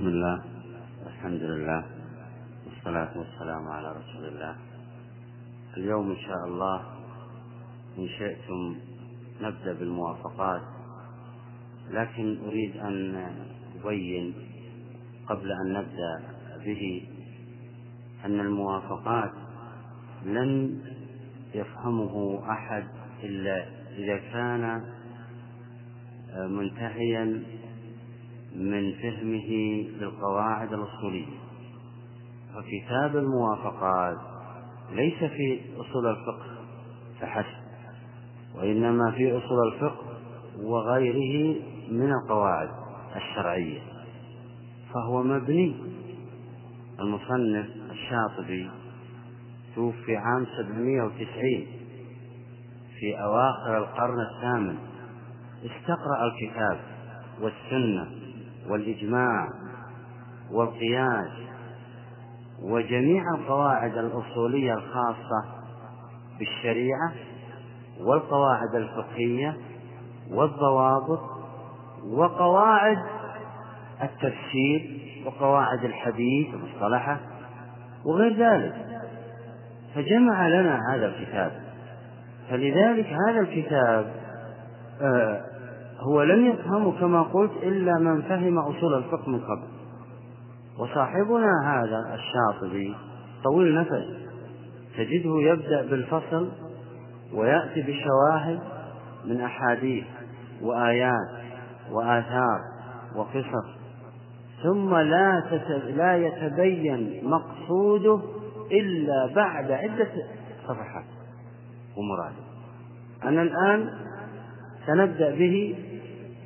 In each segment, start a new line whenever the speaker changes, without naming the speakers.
بسم الله الحمد لله والصلاة والسلام على رسول الله. اليوم إن شاء الله إن شئتم نبدأ بالموافقات لكن أريد أن أبين قبل أن نبدأ به أن الموافقات لن يفهمه أحد إلا إذا كان منتهيا من فهمه للقواعد الأصولية. فكتاب الموافقات ليس في أصول الفقه فحسب وإنما في أصول الفقه وغيره من القواعد الشرعية. فهو مبني. المصنف الشاطبي توفي عام 790 في أواخر القرن الثامن. استقرأ الكتاب والسنة والإجماع والقياس وجميع القواعد الأصولية الخاصة بالشريعة والقواعد الفقهية والضوابط وقواعد التفسير وقواعد الحديث المصطلحة وغير ذلك. فجمع لنا هذا الكتاب. فلذلك هذا الكتاب آه هو لم يفهمه كما قلت إلا من فهم أصول الفقه من قبل. وصاحبنا هذا الشاطبي طويل نفس. تجده يبدأ بالفصل ويأتي بشواهد من أحاديث وآيات وآثار وقصص. ثم لا لا يتبين مقصوده إلا بعد عدة صفحات ومراده. أنا الآن سنبدأ به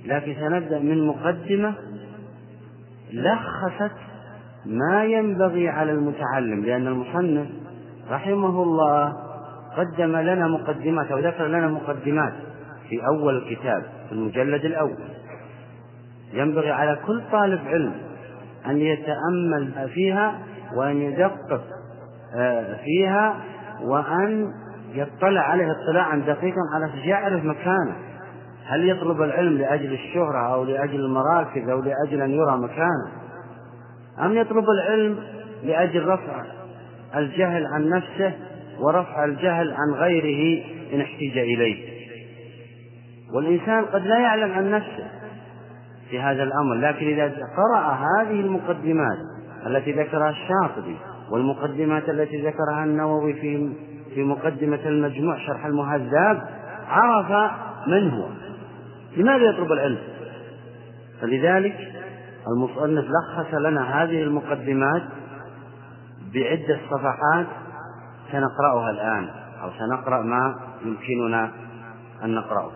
لكن سنبدأ من مقدمة لخصت ما ينبغي على المتعلم لأن المصنف رحمه الله قدم لنا مقدمات أو ذكر لنا مقدمات في أول الكتاب في المجلد الأول. ينبغي على كل طالب علم أن يتأمل فيها وأن يدقق فيها وأن يطلع عليها اطلاعا دقيقا على يعرف مكانه. هل يطلب العلم لأجل الشهرة أو لأجل المراكز أو لأجل أن يرى مكانه؟ أم يطلب العلم لأجل رفع الجهل عن نفسه ورفع الجهل عن غيره إن احتج إليه؟ والإنسان قد لا يعلم عن نفسه في هذا الأمر لكن إذا قرأ هذه المقدمات التي ذكرها الشاطبي والمقدمات التي ذكرها النووي في في مقدمة المجموع شرح المهذب عرف من هو. لماذا يطلب العلم؟ فلذلك المصنف لخص لنا هذه المقدمات بعدة صفحات سنقرأها الآن أو سنقرأ ما يمكننا أن نقرأه.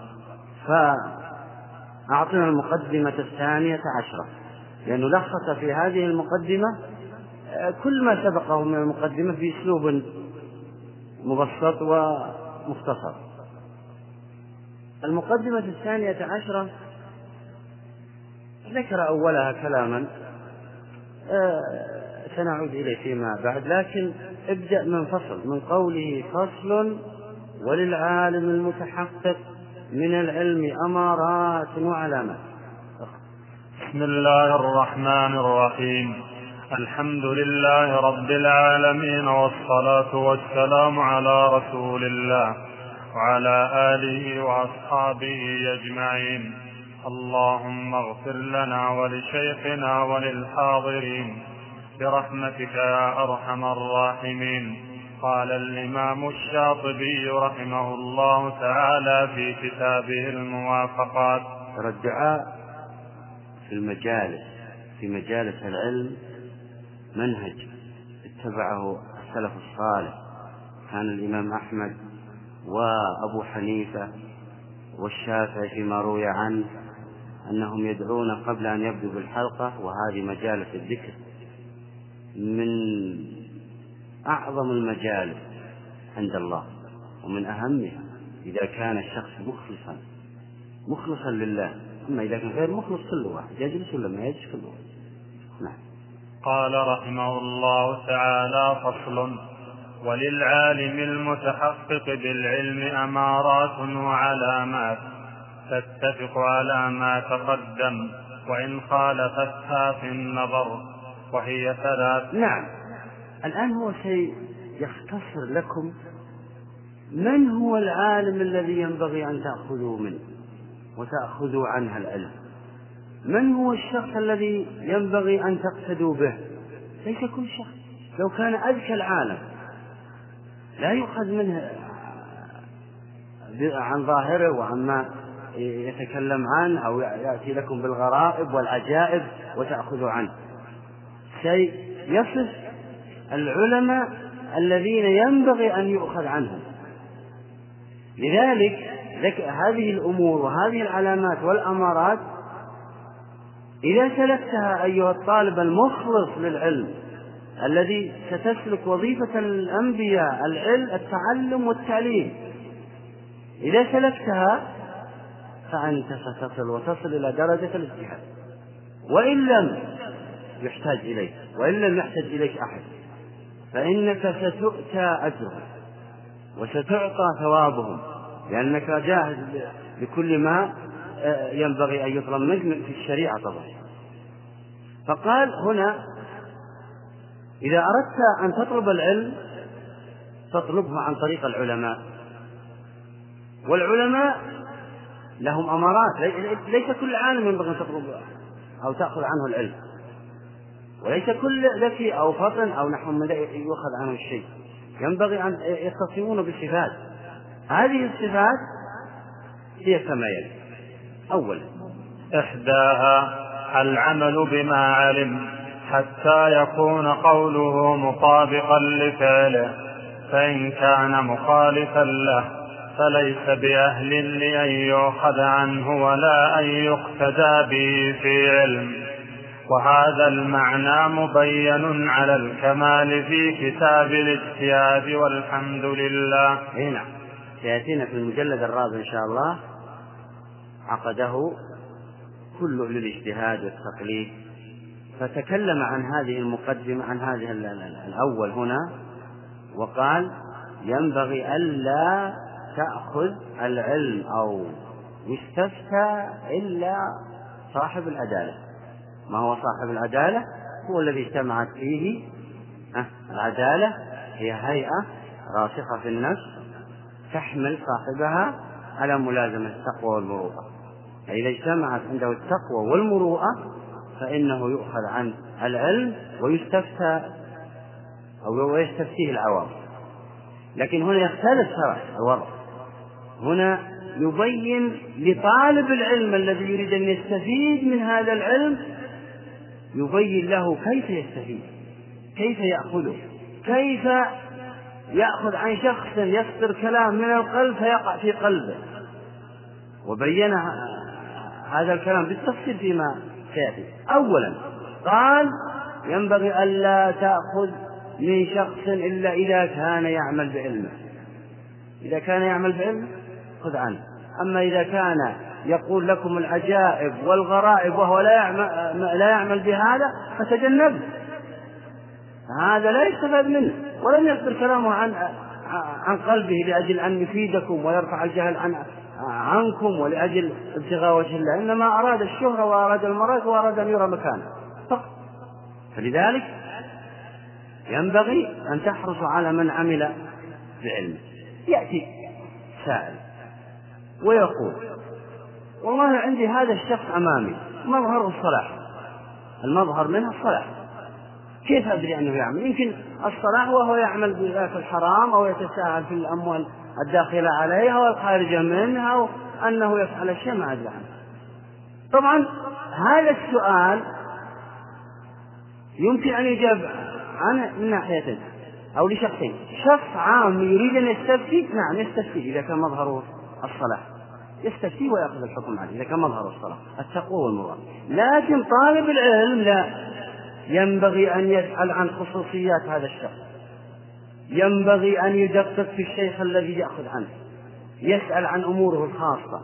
فأعطنا المقدمة الثانية عشرة لأنه لخص في هذه المقدمة كل ما سبقه من المقدمة بأسلوب مبسط ومختصر. المقدمة الثانية عشرة. ذكر أولها كلاما. سنعود إليه فيما بعد لكن ابدأ من فصل من قوله فصل وللعالم المتحقق من العلم أمارات وعلامات.
بسم الله الرحمن الرحيم. الحمد لله رب العالمين والصلاة والسلام على رسول الله. وعلى آله وأصحابه أجمعين. اللهم اغفر لنا ولشيخنا وللحاضرين. برحمتك يا أرحم الراحمين. قال الإمام الشاطبي رحمه الله تعالى في كتابه الموافقات.
الدعاء في المجالس في مجالس العلم منهج اتبعه السلف الصالح. كان الإمام أحمد وأبو حنيفة والشافعي فيما روي عنه أنهم يدعون قبل أن يبدوا بالحلقة وهذه مجالس الذكر من أعظم المجالس عند الله ومن أهمها إذا كان الشخص مخلصا مخلصا لله. أما إذا كان غير مخلص كل واحد يجلس ولا ما يجلس؟ كل واحد. نعم.
قال رحمه الله تعالى فصل وللعالم المتحقق بالعلم أمارات وعلامات تتفق على ما تقدم وإن خالفتها في النظر وهي ثلاث.
نعم. الآن هو شيء يختصر لكم. من هو العالم الذي ينبغي أن تأخذوا منه وتأخذوا عنه العلم؟ من هو الشخص الذي ينبغي أن تقتدوا به؟ ليس كل شخص. لو كان أذكى العالم لا يؤخذ منه عن ظاهره وعما يتكلم عنه أو يأتي لكم بالغرائب والعجائب وتأخذوا عنه. شيء يصف العلماء الذين ينبغي أن يؤخذ عنهم. لذلك هذه الأمور وهذه العلامات والأمارات إذا سلكتها أيها الطالب المخلص للعلم الذي ستسلك وظيفة الأنبياء العلم التعلم والتعليم. إذا سلكتها فأنت ستصل وتصل إلى درجة الاجتهاد. وإن لم يحتاج إليك وإن لم يحتاج إليك أحد فإنك ستؤتى أجرهم وستعطى ثوابهم لأنك جاهز لكل ما آه، ينبغي أن يطلب منك في الشريعة طبعا. فقال هنا إذا أردت أن تطلب العلم فاطلبه عن طريق العلماء. والعلماء لهم أمارات. ليس كل عالم ينبغي أن تطلب أو تأخذ عنه العلم. وليس كل ذكي أو فطن أو نحو من يؤخذ عنه الشيء. ينبغي أن يتصفون بصفات هذه الصفات هي كما يلي. أولا.
إحداها العمل بما علم حتى يكون قوله مطابقا لفعله فإن كان مخالفا له فليس بأهل لأن يؤخذ عنه ولا أن يقتدى به في علم. وهذا المعنى مبين على الكمال في كتاب الاجتهاد والحمد لله.
إي نعم. سيأتينا في المجلد الرابع إن شاء الله. عقده كله للاجتهاد والتقليد فتكلم عن هذه المقدمة عن هذه الأول هنا وقال ينبغي ألا تأخذ العلم أو يستفتى إلا صاحب العدالة. ما هو صاحب العدالة؟ هو الذي اجتمعت فيه العدالة هي هيئة راسخة في النفس تحمل صاحبها على ملازمة التقوى والمروءة. فإذا اجتمعت عنده التقوى والمروءة فإنه يؤخذ عن العلم ويستفتى أو يستفتيه العوام. لكن هنا يختلف الوضع هنا يبين لطالب العلم الذي يريد أن يستفيد من هذا العلم يبين له كيف يستفيد كيف يأخذه كيف يأخذ عن شخص يصدر كلام من القلب فيقع في قلبه. وبين هذا الكلام بالتفصيل فيما سيأتي أولا قال ينبغي ألا تأخذ من شخص إلا إذا كان يعمل بعلمه. إذا كان يعمل بعلمه خذ عنه. أما إذا كان يقول لكم العجائب والغرائب وهو لا يعمل, لا يعمل بهذا فتجنبه. هذا لا يستفاد منه ولم يصدر كلامه عن عن قلبه لأجل أن يفيدكم ويرفع الجهل عن عنكم ولأجل ابتغاء وجه الله إنما أراد الشهرة وأراد المرض وأراد أن يرى مكانه. فقط. فلذلك ينبغي أن تحرصوا على من عمل بعلمه يأتي سائل ويقول والله عندي هذا الشخص أمامي مظهر الصلاح. المظهر منه الصلاح. كيف أدري أنه يعمل؟ يمكن الصلاح وهو يعمل بذات الحرام أو يتساهل في الأموال. الداخلة عليها والخارجة منها أنه يفعل الشيء ما أدري عنه. طبعا هذا السؤال يمكن أن يجاب عنه من ناحيتين أو لشخصين. شخص عام يريد أن يستفتي؟ نعم يستفتي إذا كان مظهره الصلاة. يستفتي ويأخذ الحكم عليه إذا كان مظهر الصلاة. التقوى والمراد. لكن طالب العلم لا. ينبغي أن يسأل عن خصوصيات هذا الشخص. ينبغي أن يدقق في الشيخ الذي يأخذ عنه يسأل عن أموره الخاصة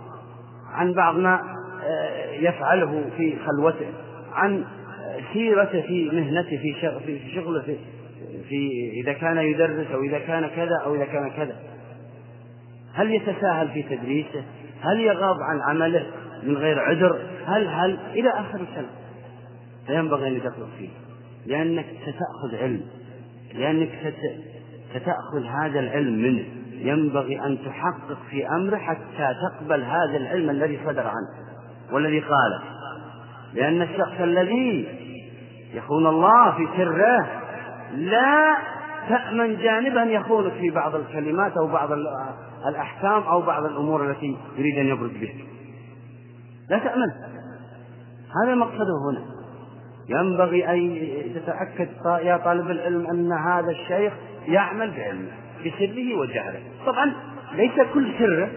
عن بعض ما آه، يفعله في خلوته عن سيرته في مهنته في شغله في, إذا كان يدرس أو إذا كان كذا أو إذا كان كذا. هل يتساهل في تدريسه؟ هل يغاب عن عمله من غير عذر؟ هل هل إلى آخر الكلام فينبغي أن تدقق فيه لأنك ستأخذ علم لأنك ستأخذ هذا العلم منه. ينبغي أن تحقق في أمره حتى تقبل هذا العلم الذي صدر عنه والذي قاله. لأن الشخص الذي يخون الله في سره لا تأمن جانبا يخونك في بعض الكلمات أو بعض الأحكام أو بعض الأمور التي يريد أن يبرز بها. لا تأمن. هذا مقصده هنا. ينبغي أن تتأكد يا طالب العلم أن هذا الشيخ يعمل بعلمه بسره وجهله. طبعا ليس كل سره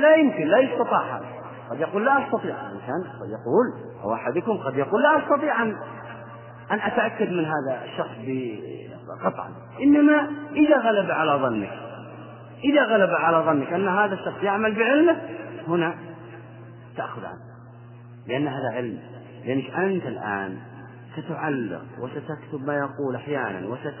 لا يمكن لا يستطاع هذا. قد يقول لا أستطيع. الإنسان قد يقول أو أحدكم قد يقول لا أستطيع أن أن أتأكد من هذا الشخص قطعا إنما إذا غلب على ظنك إذا غلب على ظنك أن هذا الشخص يعمل بعلمه هنا تأخذ عنه. لأن هذا علم. لأنك أنت الآن ستعلق وستكتب ما يقول أحيانا وست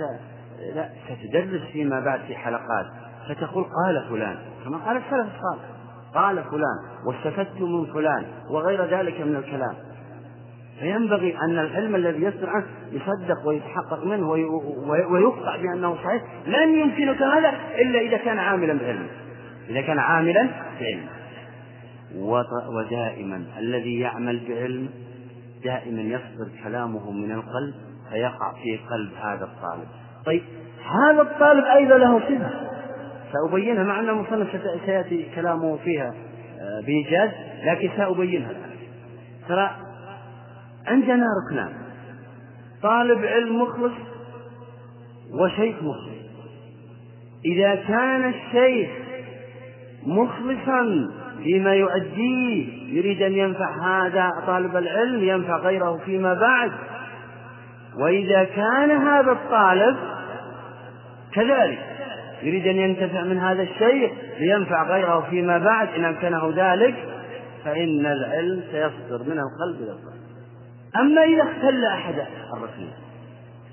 لا ستدرس فيما بعد في حلقات فتقول قال فلان كما قال السلف الصالح قال فلان واستفدت من فلان وغير ذلك من الكلام. فينبغي أن العلم الذي يصدر يصدق ويتحقق منه ويقطع بأنه صحيح. لن يمكنك هذا إلا إذا كان عاملا بعلم. إذا كان عاملا بعلم. ودائما الذي يعمل بعلم دائما يصدر كلامه من القلب فيقع في قلب هذا الطالب. طيب هذا الطالب أيضا له صفة. سأبينها مع أن المصنف سيأتي كلامه فيها آه، بإيجاز لكن سأبينها. ترى عندنا ركنان طالب علم مخلص وشيخ مخلص. إذا كان الشيخ مخلصا فيما يؤديه يريد أن ينفع هذا طالب العلم ينفع غيره فيما بعد. وإذا كان هذا الطالب كذلك يريد أن ينتفع من هذا الشيء لينفع غيره فيما بعد. إن أمكنه ذلك فإن العلم سيصدر من القلب إلى القلب أما إذا اختل أحد الركنين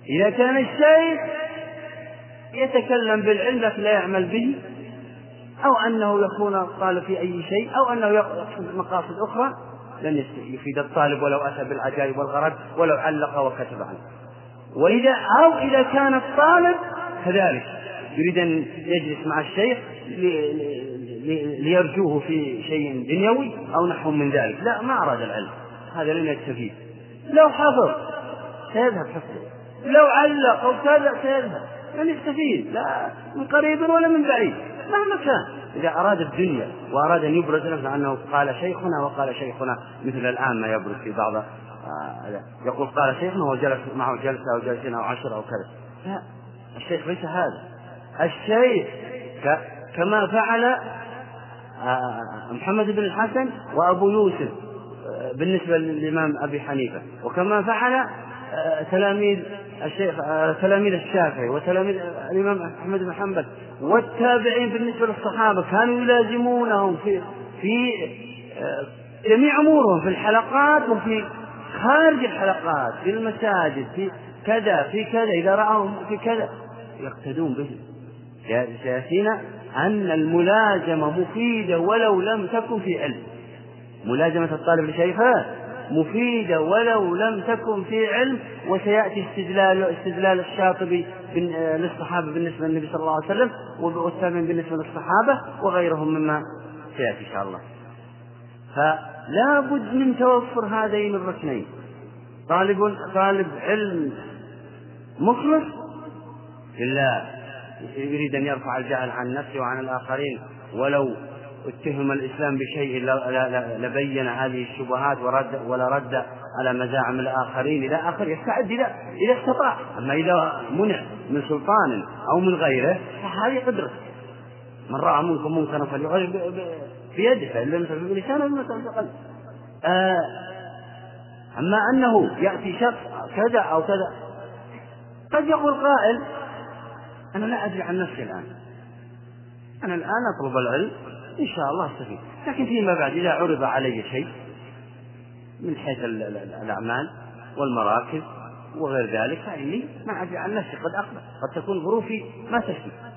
إذا كان الشيخ يتكلم بالعلم لكن لا يعمل به أو أنه يكون الطالب في أي شيء أو أنه يقصد مقاصد أخرى لن يفيد الطالب ولو أتى بالعجائب والغرض ولو علق وكتب عنه. وإذا أو إذا كان الطالب كذلك يريد أن يجلس مع الشيخ ليرجوه في شيء دنيوي أو نحو من ذلك. لا ما أراد العلم. هذا لن يستفيد. لو حفظ سيذهب حفظه. لو علق أو كذا سيذهب. لن يستفيد. لا من قريب ولا من بعيد. مهما كان. إذا أراد الدنيا وأراد أن يبرز نفسه أنه قال شيخنا وقال شيخنا مثل الآن ما يبرز في بعض آه، يقول قال شيخنا وجلس معه جلسة أو جلسين أو عشرة أو كذا. لا الشيخ ليس هذا. الشيخ كما فعل آه، محمد بن الحسن وأبو يوسف آه، بالنسبة للإمام أبي حنيفة. وكما فعل تلاميذ الشيخ تلاميذ الشافعي وتلاميذ الإمام أحمد بن حنبل والتابعين بالنسبة للصحابة كانوا يلازمونهم في في آه، جميع أمورهم في الحلقات وفي خارج الحلقات في المساجد في كذا في كذا إذا رأوهم في كذا يقتدون بهم سيأتينا أن الملازمة مفيدة ولو لم تكن في علم. ملازمة الطالب لشيخه مفيدة ولو لم تكن في علم وسيأتي استدلال استدلال الشاطبي للصحابة بالنسبة للنبي صلى الله عليه وسلم والثامن بالنسبة للصحابة وغيرهم مما سيأتي إن شاء الله. فلا بد من توفر هذين الركنين. طالب طالب علم مخلص لله يريد أن يرفع الجهل عن نفسه وعن الآخرين ولو اتهم الإسلام بشيء لبين هذه الشبهات ورد ولا رد على مزاعم الآخرين. إلى آخره يستعد إذا إذا استطاع. أما إذا منع من سلطان أو من غيره فهذه قدرة. من رأى منكم منكرا فليغير بيده فإن لم يستطع بلسانه يستطع بقلبه. آه أما أنه يأتي شخص كذا أو كذا قد يقول قائل أنا لا أدري عن نفسي الآن. أنا الآن أطلب العلم إن شاء الله استفيد لكن فيما بعد إذا عرض علي شيء من حيث الأعمال والمراكز وغير ذلك فإني ما عن نفسي قد أقبل. قد تكون ظروفي ما تسمح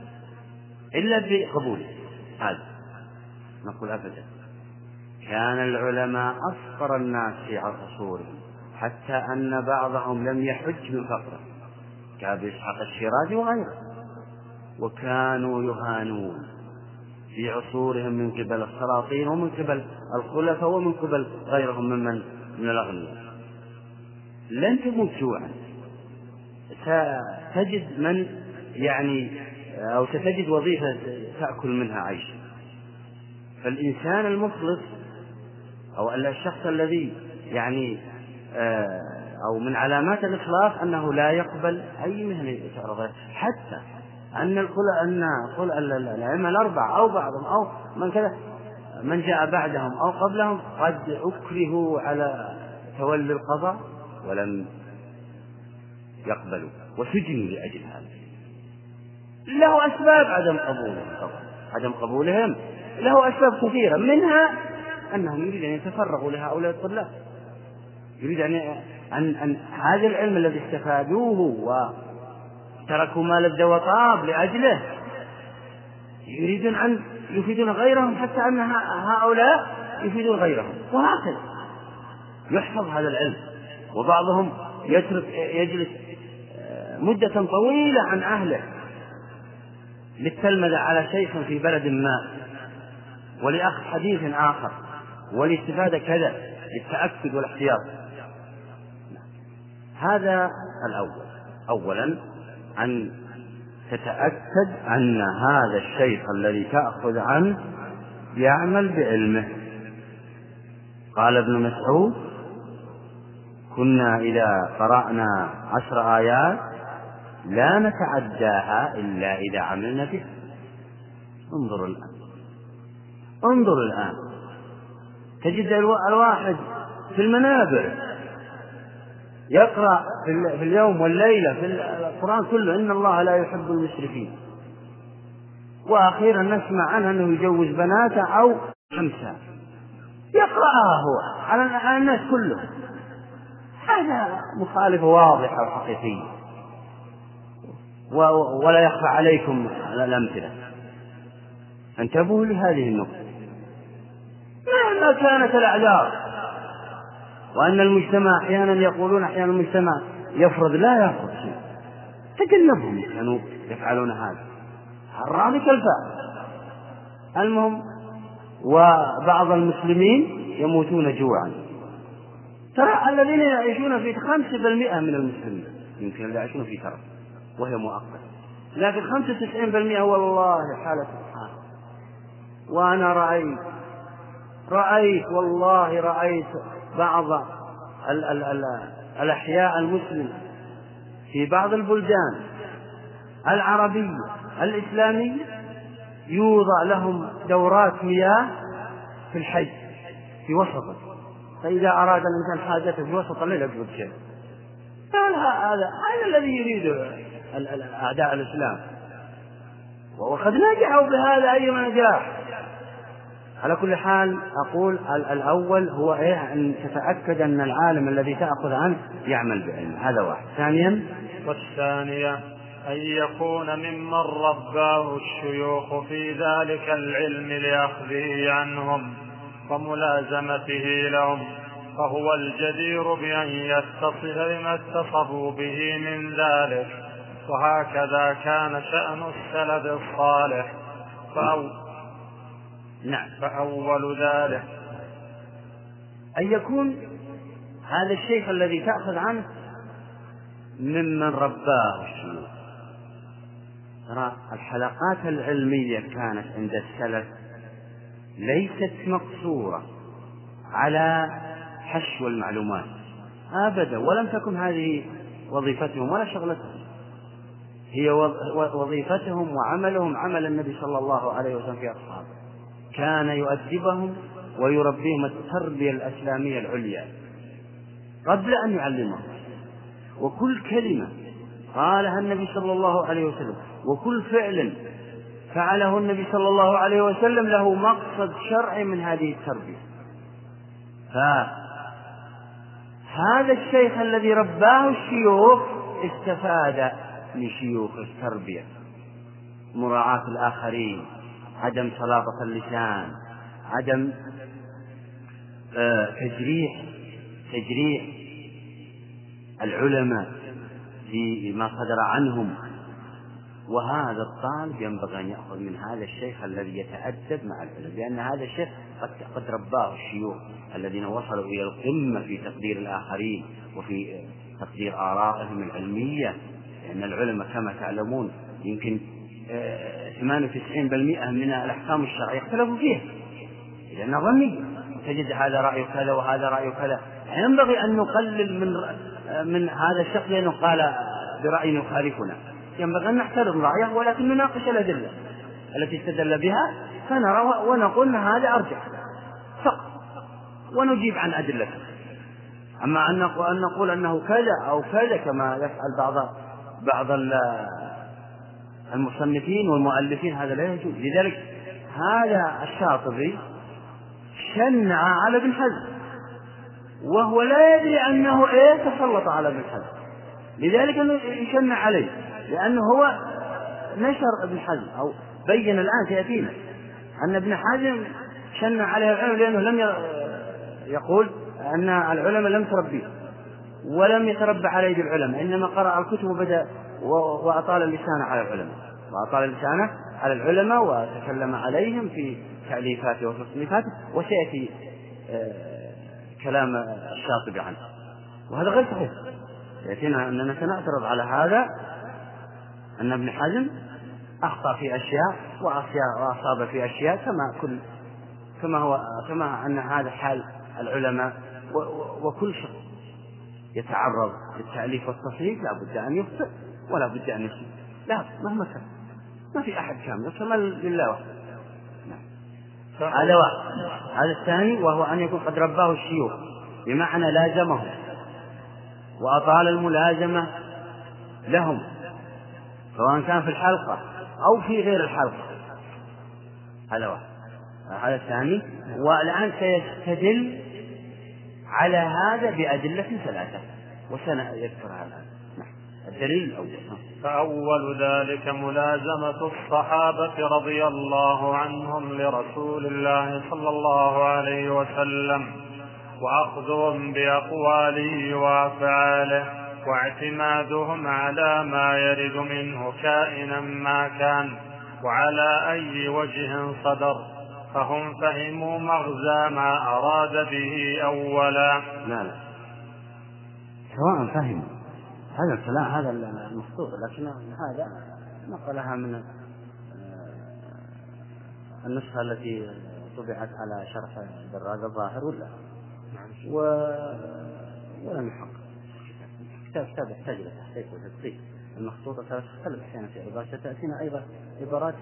إلا بقبولي هذا. نقول أبدا. كان العلماء أفقر الناس في عصورهم حتى أن بعضهم لم يحج من فقره. كأبي إسحاق الشيرازي وغيره. وكانوا يهانون. في عصورهم من قبل السلاطين ومن قبل الخلفاء ومن قبل غيرهم ممن من الأغنياء. لن تموت جوعا. ستجد من يعني أو ستجد وظيفة تأكل منها عيشا فالإنسان المخلص أو الشخص الذي يعني آه، أو من علامات الإخلاص أنه لا يقبل أي مهنة تعرض حتى أن الخل أن الأئمة الأربعة أو بعضهم أو من كذا من جاء بعدهم أو قبلهم قد أكرهوا على تولي القضاء ولم يقبلوا وسجنوا لأجل هذا. له أسباب عدم قبولهم طبعا عدم قبولهم له أسباب كثيرة. منها أنهم يريدون أن يتفرغوا لهؤلاء الطلاب. يريد أن أن أن هذا العلم الذي استفادوه وتركوا ما لذ وطاب لأجله. يريدون أن يفيدون غيرهم حتى أن هؤلاء يفيدون غيرهم. وهكذا. يحفظ هذا العلم. وبعضهم يترك يجلس آه، مدة طويلة عن أهله. للتلمذة على شيخ في بلد ما. ولأخذ حديث آخر. والاستفادة كذا. للتأكد والاحتياط. هذا الأول. أولا أن تتأكد أن هذا الشيخ الذي تأخذ عنه يعمل بعلمه. قال ابن مسعود كنا إذا قرأنا عشر آيات لا نتعداها إلا إذا عملنا بها. انظروا الآن. انظروا الآن. تجد الواحد في المنابر. يقرأ في اليوم والليلة في القرآن كله إن الله لا يحب المشركين. وأخيرا نسمع عنه أنه يجوز بناته أو خمسة. يقرأها هو على الناس كلهم. هذا مخالفة واضحة وحقيقية. ولا يخفى عليكم الأمثلة. انتبهوا لهذه النقطة. مهما كانت الأعذار وأن المجتمع أحيانا يقولون أحيانا المجتمع يفرض لا يفرض شيء. تجنبهم كانوا يفعلون هذا. الراضي كالفاعل المهم وبعض المسلمين يموتون جوعا. ترى الذين يعيشون في خمسة بالمئة من المسلمين يمكن اللي يعيشون في ترف وهي مؤقتة. لكن خمسة وتسعين بالمئة والله حالة سبحان. وأنا رأيت رأيت والله رأيت بعض ال ال ال الأحياء المسلمة في بعض البلدان العربية الإسلامية يوضع لهم دورات مياه في الحي في وسطه. فإذا أراد الإنسان حاجته في وسط الليل يقبض شيء. هذا هذا الذي يريده أعداء الإسلام. وقد نجحوا بهذا أي نجاح. على كل حال أقول الأول هو إيه؟ أن تتأكد أن العالم الذي تأخذ عنه يعمل بعلم هذا واحد. ثانيا.
والثانية أن يكون ممن رباه الشيوخ في ذلك العلم لأخذه عنهم وملازمته لهم. فهو الجدير بأن يتصف بما اتصفوا به من ذلك. وهكذا كان شأن السلف الصالح. فأو
نعم.
فأول ذلك.
أن يكون هذا الشيخ الذي تأخذ عنه ممن رباه الشيوخ ترى الحلقات العلمية كانت عند السلف ليست مقصورة على حشو المعلومات أبدا ولم تكن هذه وظيفتهم ولا شغلتهم. هي وظيفتهم وعملهم عمل النبي صلى الله عليه وسلم في أصحابه. كان يؤدبهم ويربيهم التربية الإسلامية العليا. قبل أن يعلمهم. وكل كلمة قالها النبي صلى الله عليه وسلم. وكل فعل فعله النبي صلى الله عليه وسلم له مقصد شرعي من هذه التربية. فهذا الشيخ الذي رباه الشيوخ استفاد من شيوخ التربية. مراعاة الآخرين. عدم سلاطة اللسان عدم آه، تجريح تجريح العلماء في ما صدر عنهم. وهذا الطالب ينبغي أن يأخذ من هذا الشيخ الذي يتأدب مع العلم لأن هذا الشيخ قد قد رباه الشيوخ الذين وصلوا إلى القمة في تقدير الآخرين وفي تقدير آرائهم العلمية لأن العلماء كما تعلمون يمكن 98% آه، من الأحكام الشرعية اختلفوا فيها. لأنها ظنية تجد هذا رأي كذا وهذا رأي كذا. ينبغي أن نقلل من من هذا الشخص لأنه قال برأي يخالفنا. ينبغي أن نحترم رأيه ولكن نناقش الأدلة. التي استدل بها فنرى ونقول أن هذا أرجح. فقط. ونجيب عن أدلته. أما أن نقول أنه كذا أو كذا كما يفعل بعض بعض المصنفين والمؤلفين هذا لا يجوز. لذلك هذا الشاطبي شنع على ابن حزم وهو لا يدري أنه إيه تسلط على ابن حزم. لذلك يشنع عليه لأنه هو نشر ابن حزم أو بين الآن سيأتينا أن ابن حزم شنع عليه العلم لأنه لم يقول أن العلماء لم تربيه ولم يتربى عليه العلماء إنما قرأ الكتب وبدأ وأطال اللسان على العلماء. وأطال اللسان على العلماء وتكلم عليهم في تأليفاته وتصنيفاته وسيأتي آه، كلام الشاطبي عنه. وهذا غير صحيح. يأتينا أننا سنعترض على هذا. أن ابن حزم أخطأ في أشياء وأصاب في أشياء كما كل كما هو كما أن هذا حال العلماء. وكل شخص يتعرض للتأليف والتصنيف لا بد أن يخطئ. ولا بد أن يصيب لا مهما كان. ما في أحد كامل. الكمال لله وحده. نعم. هذا واحد. هذا الثاني وهو أن يكون قد رباه الشيوخ. بمعنى لازمه وأطال الملازمة لهم. سواء كان في الحلقة أو في غير الحلقة. هذا واحد. هذا الثاني. والآن سيستدل على هذا بأدلة ثلاثة. وسنذكرها الآن. الدليل الأول.
فأول ذلك ملازمة الصحابة رضي الله عنهم لرسول الله صلى الله عليه وسلم وأخذهم بأقواله وأفعاله واعتمادهم على ما يرد منه كائنا ما كان وعلى أي وجه صدر فهم فهموا مغزى ما أراد به أولا.
لا لا. سواء فهموا. هذا الكلام هذا المخطوط لكن هذا نقلها من آه، النسخة التي طبعت على شرح دراج الظاهر ولا؟ و... ولم يحقق كتاب كتاب يحتاج إلى تحقيق وتدقيق المخطوطة تختلف أحيانا في عبارة تأتينا أيضا عبارات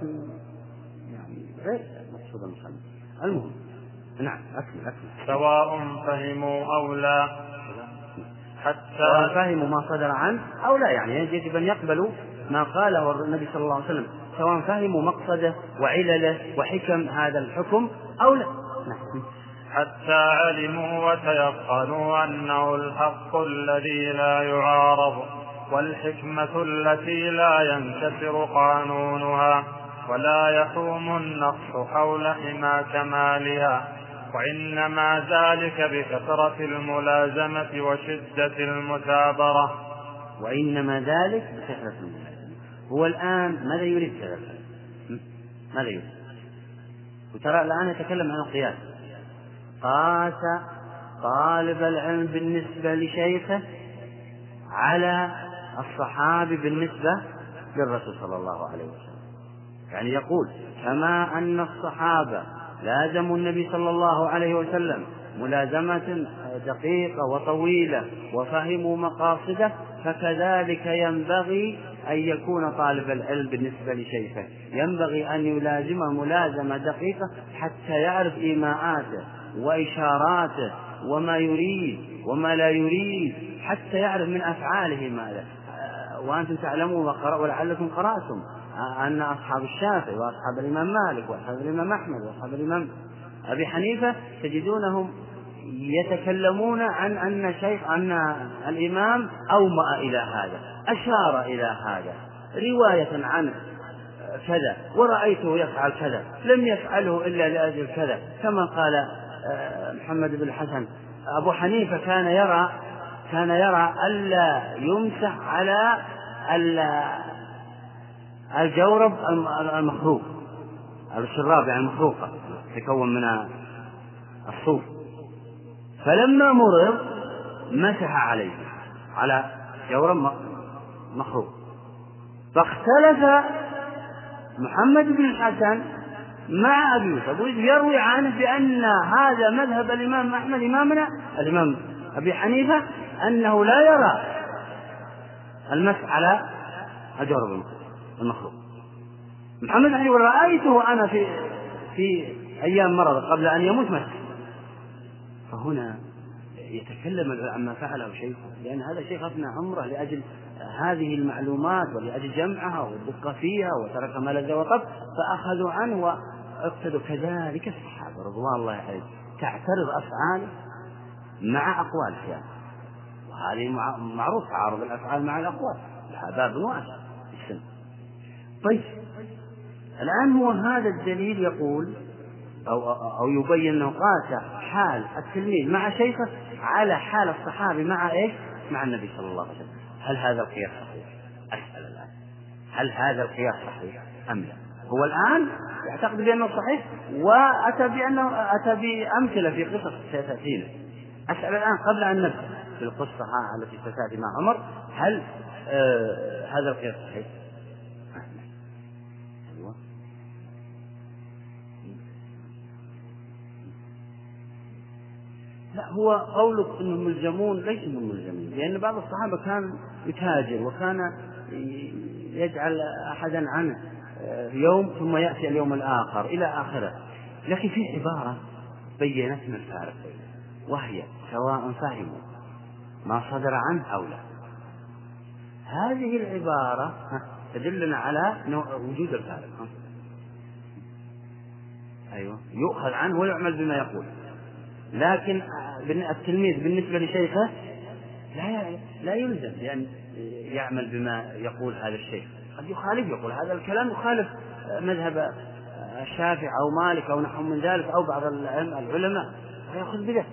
يعني غير مقصود المصنف المهم نعم أكمل أكمل.
سواء فهموا أو لا.
حتى فهموا ما صدر عنه أو لا يعني يجب أن يقبلوا ما قاله النبي صلى الله عليه وسلم سواء فهموا مقصده وعلله وحكم هذا الحكم أو لا نعم.
حتى علموا وتيقنوا أنه الحق الذي لا يعارض والحكمة التي لا ينكسر قانونها ولا يحوم النقص حول حمى كمالها وإنما ذلك بكثرة الملازمة وشدة المثابرة.
وإنما ذلك بكثرة الملازمة. هو الآن ماذا يريد كذا ماذا يريد؟ وترى الآن يتكلم عن القياس. قاس طالب العلم بالنسبة لشيخه على الصحابي بالنسبة للرسول صلى الله عليه وسلم. يعني يقول كما أن الصحابة لازموا النبي صلى الله عليه وسلم ملازمة دقيقة وطويلة وفهموا مقاصده فكذلك ينبغي أن يكون طالب العلم بالنسبة لشيخه. ينبغي أن يلازمه ملازمة دقيقة حتى يعرف إيماءاته وإشاراته وما يريد وما لا يريد حتى يعرف من أفعاله ماذا وأنتم تعلمون ولعلكم قرأتم. أن أصحاب الشافعي وأصحاب الإمام مالك وأصحاب الإمام أحمد وأصحاب الإمام أبي حنيفة تجدونهم يتكلمون عن أن شيخ أن الإمام أومأ إلى هذا أشار إلى هذا رواية عنه كذا ورأيته يفعل كذا لم يفعله إلا لأجل كذا كما قال آه، محمد بن الحسن أبو حنيفة كان يرى كان يرى ألا يمسح على الجورب المخروق الشراب يعني المخروقة تكون من الصوف. فلما مرض مسح عليه على جورب مخروق. فاختلف محمد بن الحسن مع أبي يوسف يروي عنه بأن هذا مذهب الإمام أحمد إمامنا الإمام أبي حنيفة أنه لا يرى المسح على الجورب المخلوق. محمد بن حنيفة رأيته أنا في في أيام مرض قبل أن يموت مسح فهنا يتكلم عما فعله شيخه لأن هذا الشيخ أفنى عمره لأجل هذه المعلومات ولأجل جمعها والدقة فيها وترك ما لذ وطب فأخذوا عنه واقتدوا كذلك الصحابة رضوان الله عليهم. تعترض أفعاله مع أقواله يعني وهذه معروف تعارض الأفعال مع الأقوال. لها باب واسع طيب الآن هو هذا الدليل يقول أو أو يبين أنه قاس حال التلميذ مع شيخه على حال الصحابي مع إيش؟ مع النبي صلى الله عليه وسلم هل هذا القياس صحيح؟ أسأل الآن هل هذا القياس صحيح أم لا؟ هو الآن يعتقد بأنه صحيح وأتى بأنه أتى بأمثلة في قصص ستأتينا أسأل الآن قبل أن نبدأ في القصة التي ستأتي مع عمر هل آه هذا القياس صحيح؟ لا هو قولك انهم ملزمون ليس من ملزمين لأن بعض الصحابة كان يتاجر وكان يجعل احدا عنه آه، يوم ثم يأتي اليوم الآخر إلى آخره. لكن في عبارة بينت من الفارق وهي سواء فهموا ما صدر عنه أو لا. هذه العبارة تدلنا على وجود الفارق. أيوه يؤخذ عنه ويعمل بما يقول. لكن التلميذ بالنسبة لشيخه لا لا يلزم بأن يعمل بما يقول هذا الشيخ. قد يخالف يقول هذا الكلام يخالف مذهب الشافعي أو مالك أو نحو من ذلك أو بعض العلماء فيأخذ بذلك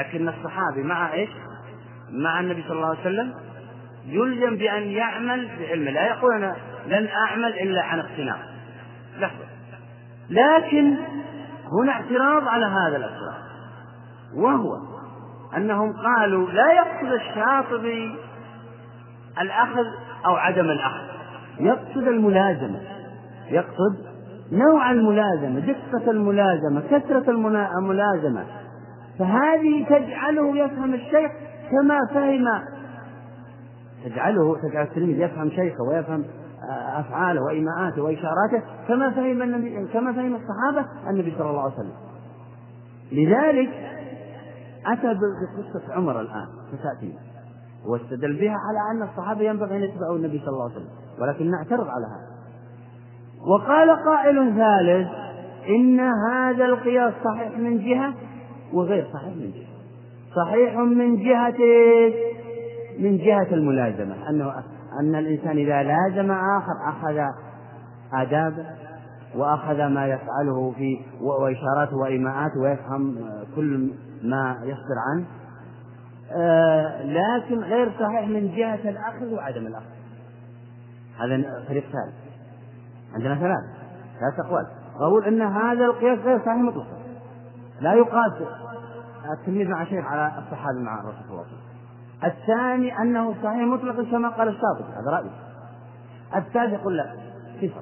لكن الصحابي مع إيش؟ مع النبي صلى الله عليه وسلم يلزم بأن يعمل بعلمه. لا يقول أنا لن أعمل إلا عن اقتناع لحظة. لكن هنا اعتراض على هذا الاعتراض. وهو أنهم قالوا لا يقصد الشاطبي الأخذ أو عدم الأخذ. يقصد الملازمة. يقصد نوع الملازمة دقة الملازمة كثرة الملازمة. فهذه تجعله يفهم الشيخ كما فهم تجعله تجعل التلميذ يفهم شيخه ويفهم أفعاله وإيماءاته وإشاراته كما فهم النبي كما فهم الصحابة النبي صلى الله عليه وسلم. لذلك أتى بقصة عمر الآن ستأتي. واستدل بها على أن الصحابة ينبغي أن يتبعوا النبي صلى الله عليه وسلم ولكن نعترض على هذا. وقال قائل ثالث إن هذا القياس صحيح من جهة وغير صحيح من جهة. صحيح من جهة من جهة الملازمة أنه أن الإنسان إذا لازم آخر أخذ آدابه وأخذ ما يفعله في وإشاراته وإيماءاته ويفهم كل ما يصدر عنه. آه لكن غير صحيح من جهة الأخذ وعدم الأخذ. هذا فريق ثالث. عندنا ثلاث. ثلاث أقوال. أقول أن هذا القياس غير صحيح مطلقا. لا يقاس. التلميذ مع شيخ على الصحابي مع الرسول صلى الله عليه وسلم. الثاني أنه صحيح مطلقا كما قال الشاطبي هذا رأيي. الثالث يقول لا. صفة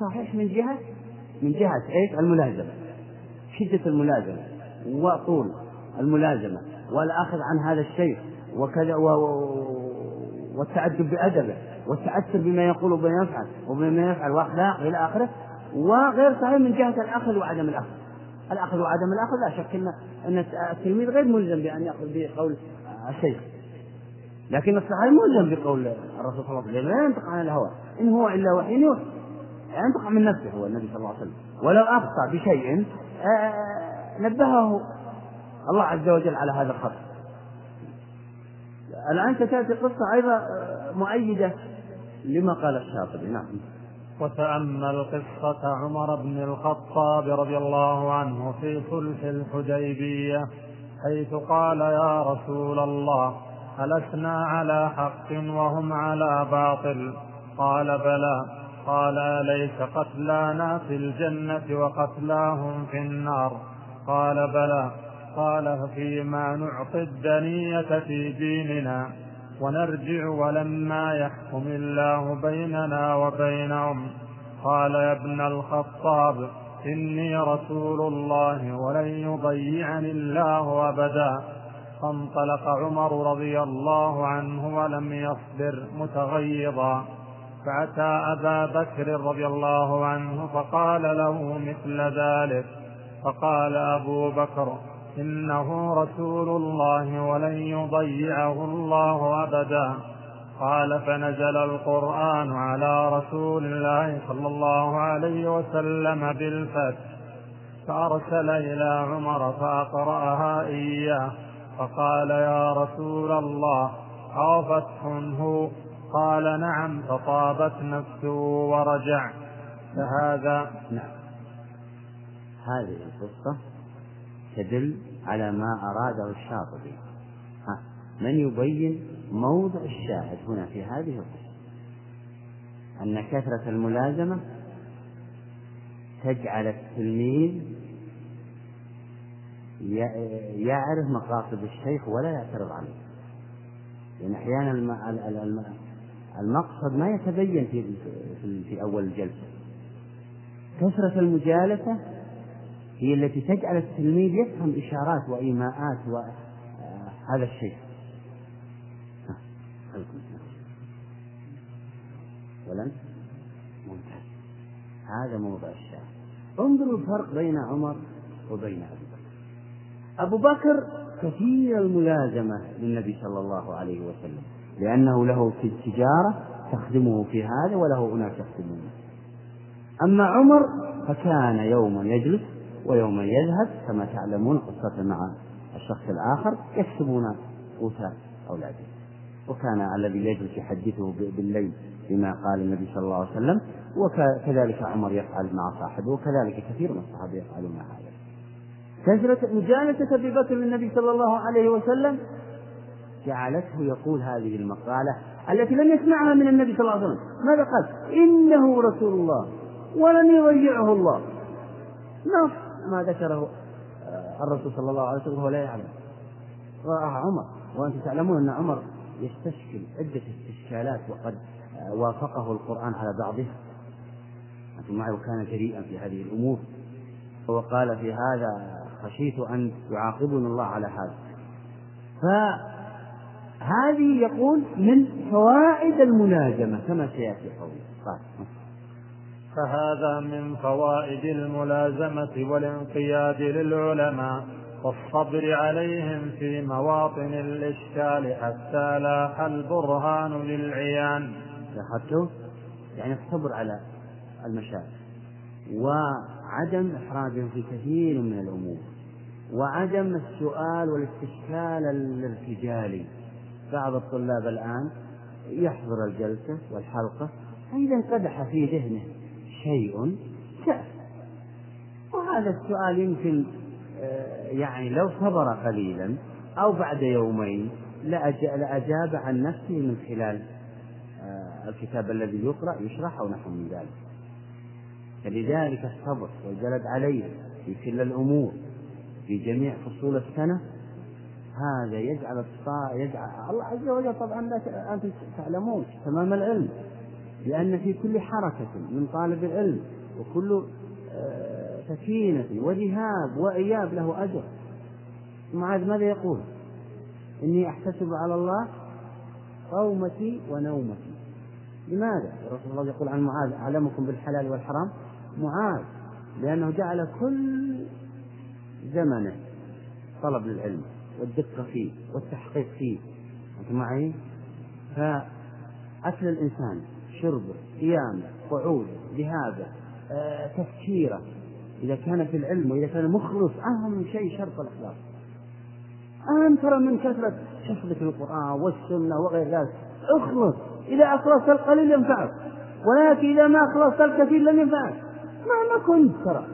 صحيح من جهة؟ من جهة إيش؟ الملازمة. شدة الملازمة. وطول الملازمة والأخذ عن هذا الشيء وكذا و... والتأدب بأدبه والتأثر بما يقول وبما يفعل وبما يفعل وأخلاقه إلى آخره وغير صحيح من جهة الأخذ وعدم الأخذ. الأخذ وعدم الأخذ لا شك أن أن التلميذ غير ملزم بأن يأخذ بقول الشيخ لكن الصحابي ملزم بقول الرسول صلى الله عليه وسلم لا ينطق عن الهوى. إن هو إلا وحي يوحى ينطق من نفسه هو النبي صلى الله عليه وسلم. ولو أخطأ بشيء نبهه الله عز وجل على هذا الخطأ الآن ستأتي قصة أيضا مؤيدة لما قال الشاطبي. نعم.
وتأمل قصة عمر بن الخطاب رضي الله عنه في صلح الحديبية حيث قال يا رسول الله ألسنا على حق وهم على باطل. قال بلى. قال أليس قتلانا في الجنة وقتلاهم في النار؟ قال بلى قال ففيما نعطي الدنية في ديننا ونرجع ولما يحكم الله بيننا وبينهم. قال يا ابن الخطاب إني رسول الله ولن يضيعني الله أبدا. فانطلق عمر رضي الله عنه ولم يصبر متغيظا. فأتى أبا بكر رضي الله عنه فقال له مثل ذلك. فقال أبو بكر إنه رسول الله ولن يضيعه الله أبدا. قال فنزل القرآن على رسول الله صلى الله عليه وسلم بالفتح. فأرسل إلى عمر فأقرأها إياه. فقال يا رسول الله أو فتح هو قال نعم فطابت نفسه ورجع. فهذا
نعم. هذه القصة تدل على ما أراده الشاطبي. ها من يبين موضع الشاهد هنا في هذه القصة؟ أن كثرة الملازمة تجعل التلميذ يعرف مقاصد الشيخ ولا يعترض عليه. لأن أحيانا المقصد ما يتبين في في أول الجلسة. كثرة المجالسة هي التي تجعل التلميذ يفهم إشارات وإيماءات وهذا آه، الشيء. ولن؟ ممتاز هذا موضع الشاهد. انظروا الفرق بين عمر وبين أبي بكر. أبو بكر كثير الملازمة للنبي صلى الله عليه وسلم لأنه له في التجارة تخدمه في هذا وله أناس يخدمونه أما عمر فكان يوما يجلس ويوما يذهب كما تعلمون قصة مع الشخص الآخر يكسبون قوت أولادهم وكان الذي يجلس يحدثه بالليل بما قال النبي صلى الله عليه وسلم وكذلك عمر يفعل مع صاحبه وكذلك كثير من الصحابة يفعلون هذا. كثرة مجالسة أبي بكر للنبي صلى الله عليه وسلم جعلته يقول هذه المقالة التي لم يسمعها من النبي صلى الله عليه وسلم. ماذا قال؟ إنه رسول الله ولن يضيعه الله. نص ما ذكره الرسول صلى الله عليه وسلم وهو لا يعلم. رآها عمر وأنتم تعلمون أن عمر يستشكل عدة استشكالات وقد وافقه القرآن على بعضها. أنتم معي وكان جريئا في هذه الأمور. هو قال في هذا خشيت أن يعاقبنا الله على هذا. فهذه يقول من فوائد الملازمة كما سيأتي قوله. قال
فهذا من فوائد الملازمة والانقياد للعلماء والصبر عليهم في مواطن الإشكال حتى لاح البرهان للعيان
لاحظتوا؟ يعني الصبر على المشاكل وعدم إحراجهم في كثير من الأمور وعدم السؤال والاستشكال الارتجالي بعض الطلاب الآن يحضر الجلسة والحلقة فإذا انقدح في ذهنه شيء. سأل وهذا السؤال يمكن آه، يعني لو صبر قليلا أو بعد يومين لأجاب عن نفسه من خلال آه، الكتاب الذي يقرأ يشرح أو نحو من ذلك. فلذلك الصبر والجلد عليه في كل الأمور في جميع فصول السنة هذا يجعل الطاعة يجعل الله عز وجل طبعا لا أنتم تعلمون تمام العلم. لأن في كل حركة من طالب العلم وكل آه، سكينة وذهاب وإياب له أجر. معاذ ماذا يقول؟ إني أحتسب على الله قومتي ونومتي. لماذا؟ رسول الله يقول عن معاذ أعلمكم بالحلال والحرام. معاذ لأنه جعل كل زمنه طلب للعلم والدقة فيه والتحقيق فيه. أنت معي؟ فأكل الإنسان شربه قيامه قعوده ذهابه آه، تفكيره. إذا كان في العلم وإذا كان مخلص أهم شيء شرط الإخلاص أهم ترى من كثرة حفظك للقرآن والسنة وغير ذلك. اخلص. إذا أخلصت القليل ينفعك. ولكن إذا ما أخلصت الكثير لم ينفعك. مهما كنت ترى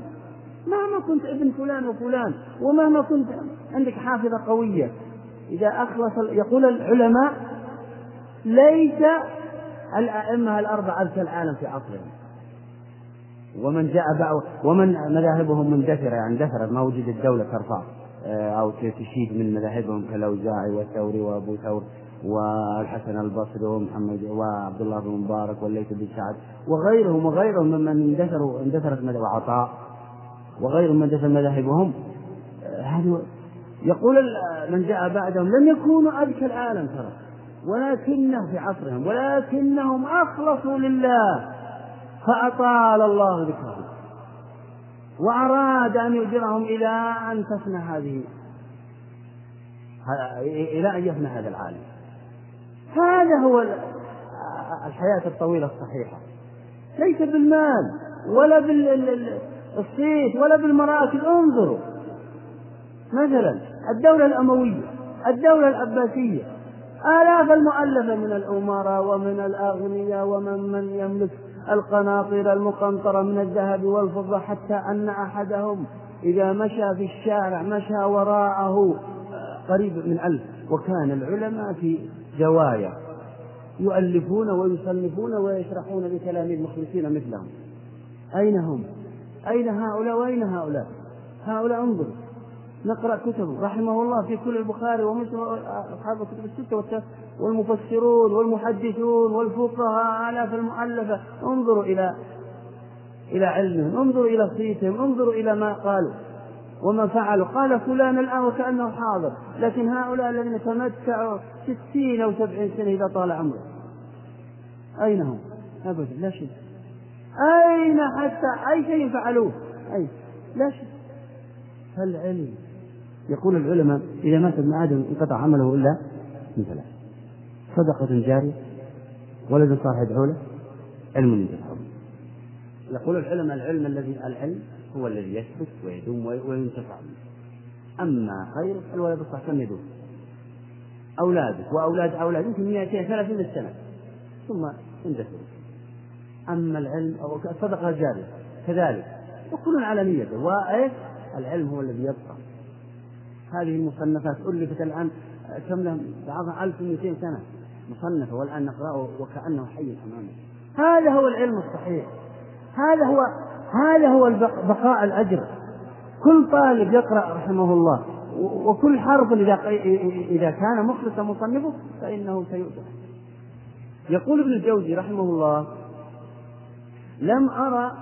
مهما كنت ابن فلان وفلان ومهما كنت عندك حافظة قوية إذا أخلص يقول العلماء ليس الأئمة الأربعة ألف العالم في عصرهم. ومن جاء بعض ومن مذاهبهم مندثرة يعني اندثرت ما وجدت دولة ترفع آه، أو تشيد من مذاهبهم كالأوزاعي والثوري وأبو ثور والحسن البصري ومحمد وعبد الله بن مبارك والليث بن سعد وغيرهم وغيرهم ممن اندثروا اندثرت وعطاء وغيرهم من اندثر مذاهبهم. آه، هذا يقول من جاء بعدهم لم يكونوا أذكى العالم ترى. ولكنه في عصرهم ولكنهم أخلصوا لله فأطال الله ذكرهم وأراد أن يجرهم إلى أن تفنى هذه إلى أن يفنى هذا العالم. هذا هو الحياة الطويلة الصحيحة. ليس بالمال ولا بالصيت ولا بالمراكز انظروا مثلا الدولة الأموية الدولة العباسية آلاف المؤلفة من الأمراء ومن الأغنياء ومن من يملك القناطر المقنطرة من الذهب والفضة حتى أن أحدهم إذا مشى في الشارع مشى وراءه قريب من ألف وكان العلماء في زوايا يؤلفون ويصنفون ويشرحون لتلاميذ مخلصين مثلهم أين هم؟ أين هؤلاء وأين هؤلاء؟ هؤلاء انظروا نقرأ كتبه. رحمه الله في كل البخاري ومسلم أصحاب الكتب الستة والمفسرون والمحدثون والفقهاء آلاف المؤلفة. انظروا إلى إلى علمهم. انظروا إلى صيتهم. انظروا إلى ما قالوا وما فعلوا. قال فلان الآن وكأنه حاضر. لكن هؤلاء الذين تمتعوا ستين أو سبعين سنة إذا طال عمره. أين هم؟ أبدا. لا شيء أين حتى أي شيء فعلوه؟ أي. لا شيء فالعلم. يقول العلماء إذا مات ابن آدم انقطع عمله إلا من ثلاث. صدقة جارية ولد صالح يدعو له علم ينتفع يقول العلماء العلم الذي العلم هو الذي يثبت ويدوم وينتفع به. أما غيره الولد الصالح كم يدوم؟ أولادك وأولاد أولاد يمكن 230 سنة. ثم يندثر أما العلم أو الصدقة الجارية كذلك. وكل على نيته وإيش؟ العلم هو الذي يبقى. هذه المصنفات ألفت الآن كم لهم بعضها 1200 سنة. مصنفة والآن نقرأه وكأنه حي أمامنا هذا هو العلم الصحيح. هذا هو هذا هو بقاء الأجر. كل طالب يقرأ رحمه الله وكل حرف إذا إذا كان مخلصا مصنفه فإنه سيؤجر. يقول ابن الجوزي رحمه الله لم أرى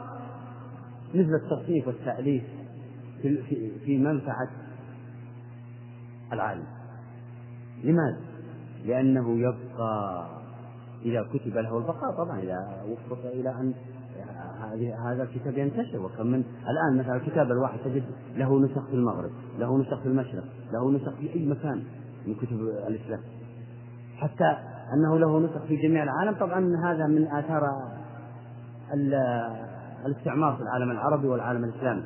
مثل التصنيف والتأليف في في منفعة العالم. لماذا؟ لأنه يبقى إذا كتب له البقاء طبعا إذا وفق إلى أن هذا الكتاب ينتشر. وكم من الآن مثلا الكتاب الواحد تجد له نسخ في المغرب له نسخ في المشرق له نسخ في أي مكان من كتب الإسلام. حتى أنه له نسخ في جميع العالم طبعا هذا من آثار الاستعمار في العالم العربي والعالم الإسلامي.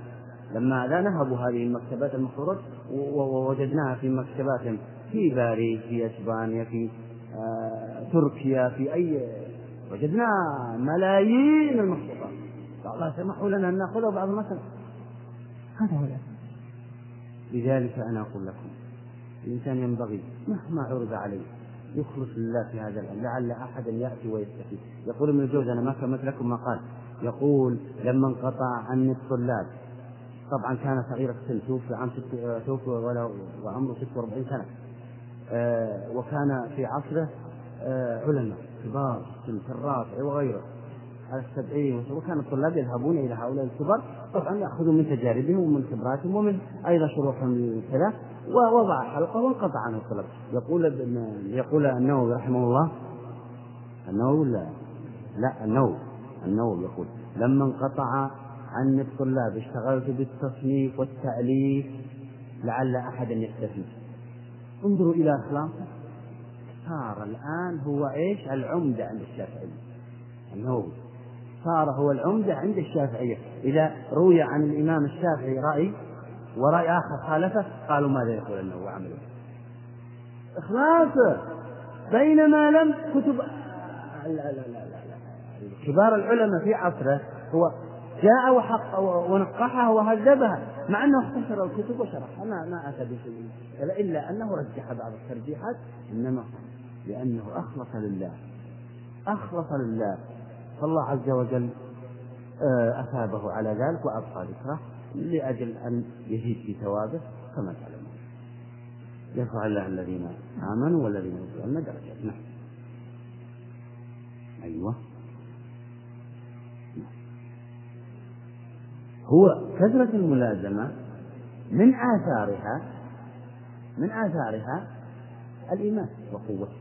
لما لا نهبوا هذه المكتبات المخطوطات ووجدناها في مكتبات في باريس في إسبانيا في آه تركيا في أي وجدنا ملايين المخطوطات الله سمحوا لنا أن نأخذها بعض المثل. هذا هو لذلك أنا أقول لكم الإنسان ينبغي مهما عرض عليه يخلص لله في هذا العلم لعل احدا يأتي ويستفيد. يقول ابن الجوزي أنا ما كملت لكم ما قال يقول لما انقطع عني الطلاب طبعا كان صغير السن توفي عام ست توفي وعمره 46 سنة. آه، وكان في عصره آه، علماء كبار في الرافع وغيره على السبعين. وكان الطلاب يذهبون إلى هؤلاء الكبار طبعا يأخذون من تجاربهم ومن خبراتهم ومن أيضا شروحهم كذا ووضع حلقة وانقطع عنه الطلب يقول يقول النووي رحمه الله النووي لا لا النووي النووي يقول لما انقطع عني الطلاب اشتغلت بالتصنيف والتأليف لعل أحدا يستفيد. انظروا إلى أخلاقه صار الآن هو إيش؟ العمدة عند الشافعية. النووي صار هو العمدة عند الشافعية. إذا روي عن الإمام الشافعي رأي ورأي آخر خالفه قالوا ماذا يقول النووي عمله إخلاصه. بينما لم كتب لا لا لا لا, لا. كبار العلماء في عصره هو جاء وحق ونقحها وهذبها مع أنه اختصر الكتب وشرحها. ما ما أتى بشيء. إلا أنه رجح بعض الترجيحات إنما لأنه أخلص لله. أخلص لله. فالله عز وجل آه، أثابه على ذلك وأبقى ذكره لأجل أن يزيد في ثوابه كما تعلمون. يرفع الله الذين آمنوا والذين يؤمنون درجات نعم. أيوه. هو كثرة الملازمة من آثارها من آثارها الإيمان وقوته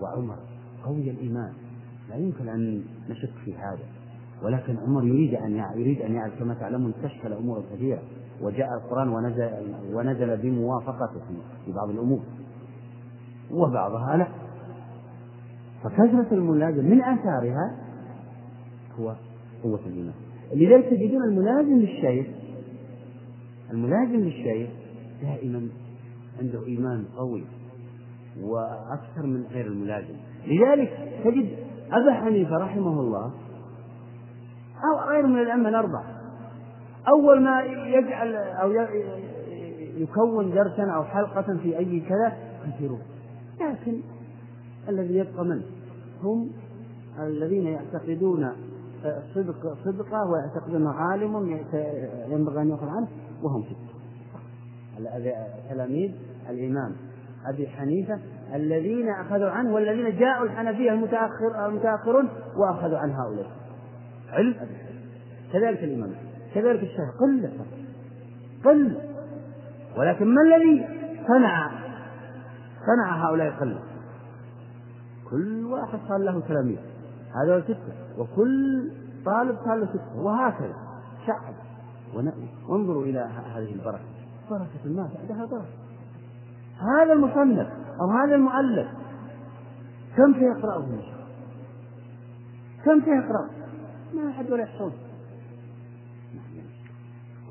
وعمر قوي الإيمان. لا يمكن أن نشك في هذا. ولكن عمر يريد أن يريد أن يعرف كما تعلمون تشكل أمور كثيرة وجاء القرآن ونزل ونزل بموافقته في بعض الأمور. وبعضها لا. فكثرة الملازم من آثارها هو قوة الإيمان. لذلك تجدون الملازم للشيخ الملازم للشيخ دائما عنده إيمان قوي وأكثر من غير الملازم. لذلك تجد أبا حنيفة رحمه الله أو غير من الأئمة الأربعة أول ما يجعل أو يكون درسا أو حلقة في أي كذا كثيرون لكن الذي يبقى من هم الذين يعتقدون صدق صدقة ويعتقد انه عالم ينبغي أن يؤخذ عنه وهم سته تلاميذ الإمام أبي حنيفة الذين أخذوا عنه والذين جاءوا الحنفية المتاخر المتأخرون وأخذوا عن هؤلاء. علم؟ كذلك الإمام. كذلك الشيخ. قلة. قلة. ولكن ما الذي صنع صنع هؤلاء قلة؟ كل واحد صار له تلاميذ. هذا ستة. وكل طالب صار له ستة. وهكذا. شعب. وانظروا إلى هذه البركة. بركة ما بعدها بركة. هذا المصنف أو هذا المؤلف كم سيقرأه؟ إن كم سيقرأه؟ ما أحد ولا يحصل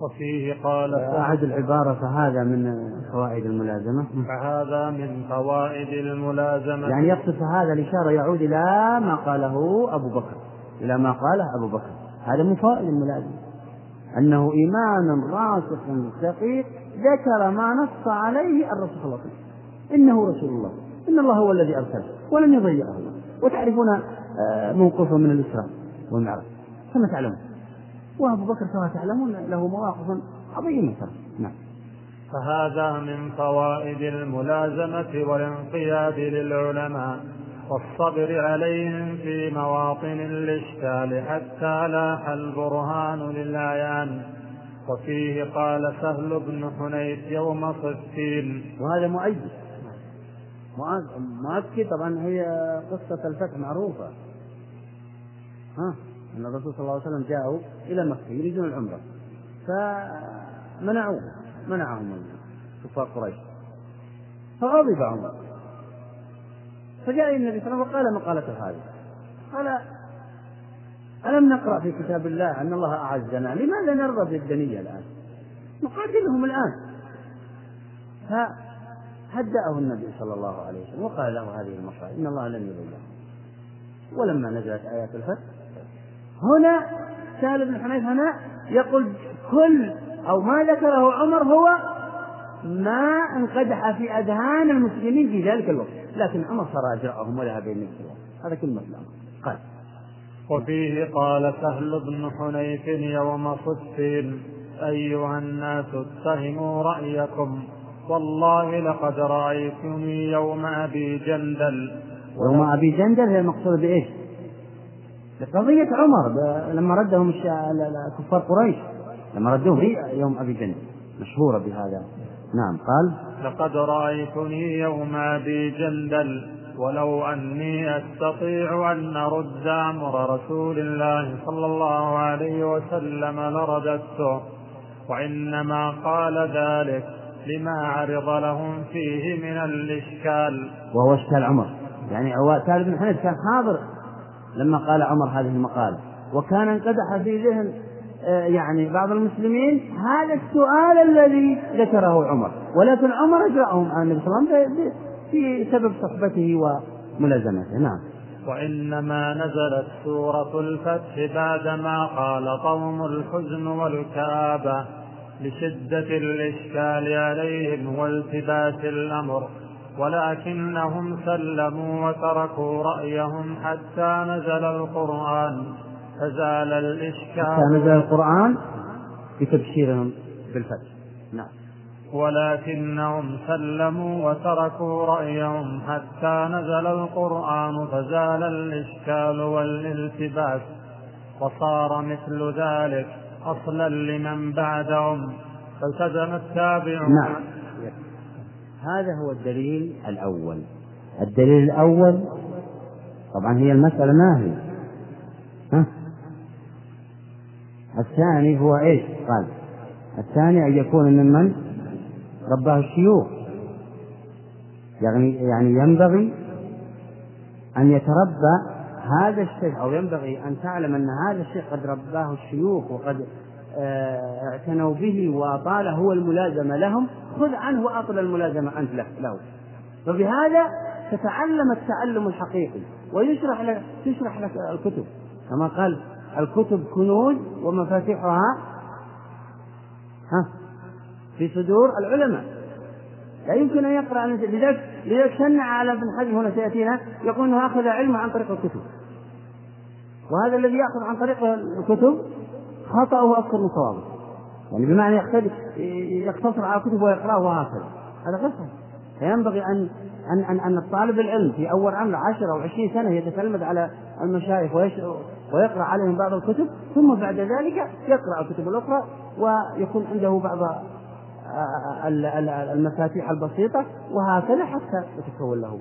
وفيه قال
أعد العبارة فهذا من فوائد الملازمة.
فهذا من فوائد الملازمة.
يعني يقصد هذا الإشارة يعود إلى ما قاله أبو بكر. إلى ما قاله أبو بكر. هذا من فوائد الملازمة. أنه إيمان راسخ دقيق ذكر ما نص عليه الرسول صلى الله عليه وسلم. إنه رسول الله. إن الله هو الذي أرسله ولن يضيعه. وتعرفون آه، موقفه من الإسراء والمعراج. كما تعلمون؟ وأبو بكر كما تعلمون له مواقف عظيمة. نعم.
فهذا من فوائد الملازمة والانقياد للعلماء والصبر عليهم في مواطن الإشكال حتى لاح البرهان للعيان وفيه قال سهل بن حنيف يوم صفين.
وهذا مؤيد. مؤكد طبعا هي قصة الفتح معروفة. ها؟ أن الرسول صلى الله عليه وسلم جاءوا إلى مكة يريدون العمرة فمنعوه منعهم كفار قريش فغضب عمر فجاء النبي صلى الله عليه وسلم وقال مقالته هذه قال ألم نقرأ في كتاب الله أن الله أعزنا؟ لماذا نرضى بالدنيا الآن؟ نقاتلهم الآن. فهدأه النبي صلى الله عليه وسلم وقال له هذه المصائب إن الله لن يضيع ولما نزلت آيات الفتح هنا سهل بن حنيف هنا يقول كل أو ما ذكره عمر هو ما انقدح في أذهان المسلمين في ذلك الوقت. لكن عمر صار أجرأهم وذهب إلى هذا كلمة الأمر قال.
وفيه قال سهل بن حنيف يوم صفين أيها الناس اتهموا رأيكم. والله لقد رأيتني يوم أبي جندل.
يوم أبي جندل هي المقصود بإيش؟ قضية عمر لما ردهم كفار قريش. لما ردوه يوم أبي جندل مشهورة بهذا. نعم قال
لقد رأيتني يوم أبي جندل ولو أني أستطيع أن أرد أمر رسول الله صلى الله عليه وسلم لرددته وإنما قال ذلك لما عرض لهم فيه من الإشكال.
وهو إشكال عمر. يعني سالم بن حنيف كان حاضر لما قال عمر هذه المقالة وكان انقدح في ذهن آه، يعني بعض المسلمين هذا السؤال الذي ذكره عمر. ولكن عمر أجرأهم. عن النبي صلى الله عليه وسلم في سبب صحبته وملازمته. نعم.
وإنما نزلت سورة الفتح بعدما قال قوم الحزن والكآبة لشدة الإشكال عليهم والتباس الأمر. ولكنهم سلموا وتركوا رأيهم حتى نزل القرآن فزال الإشكال.
حتى نزل القرآن في تبشيرهم بالفتح. نعم.
ولكنهم سلموا وتركوا رأيهم حتى نزل القرآن فزال الإشكال والالتباس. وصار مثل ذلك أصلا لمن بعدهم فالتزم التابعون.
نعم. هذا هو الدليل الأول. الدليل الأول طبعا هي المسألة ما هي؟ ها؟ الثاني هو إيش؟ قال الثاني أن يكون ممن رباه الشيوخ. يعني يعني ينبغي أن يتربى هذا الشيء أو ينبغي أن تعلم أن هذا الشيء قد رباه الشيوخ وقد اعتنوا به وأطال هو الملازمة لهم. خذ عنه وأطل الملازمة أنت له فبهذا تتعلم التعلم الحقيقي ويشرح لك تشرح لك الكتب. كما قال الكتب كنوز ومفاتيحها ها في صدور العلماء. لا يمكن أن يقرأ لذلك لذلك شنع على ابن حزم هنا سيأتينا يقول أنه أخذ علمه عن طريق الكتب. وهذا الذي يأخذ عن طريق الكتب خطأه أكثر من صوابه يعني بمعنى يقتصر على الكتب ويقرأه وهكذا. هذا غير صحيح فينبغي أن أن أن أن الطالب العلم في أول عمره عشر أو عشرين سنة يتتلمذ على المشايخ ويقرأ عليهم بعض الكتب ثم بعد ذلك يقرأ الكتب الأخرى ويكون عنده بعض المفاتيح البسيطة وهكذا حتى يتكون له.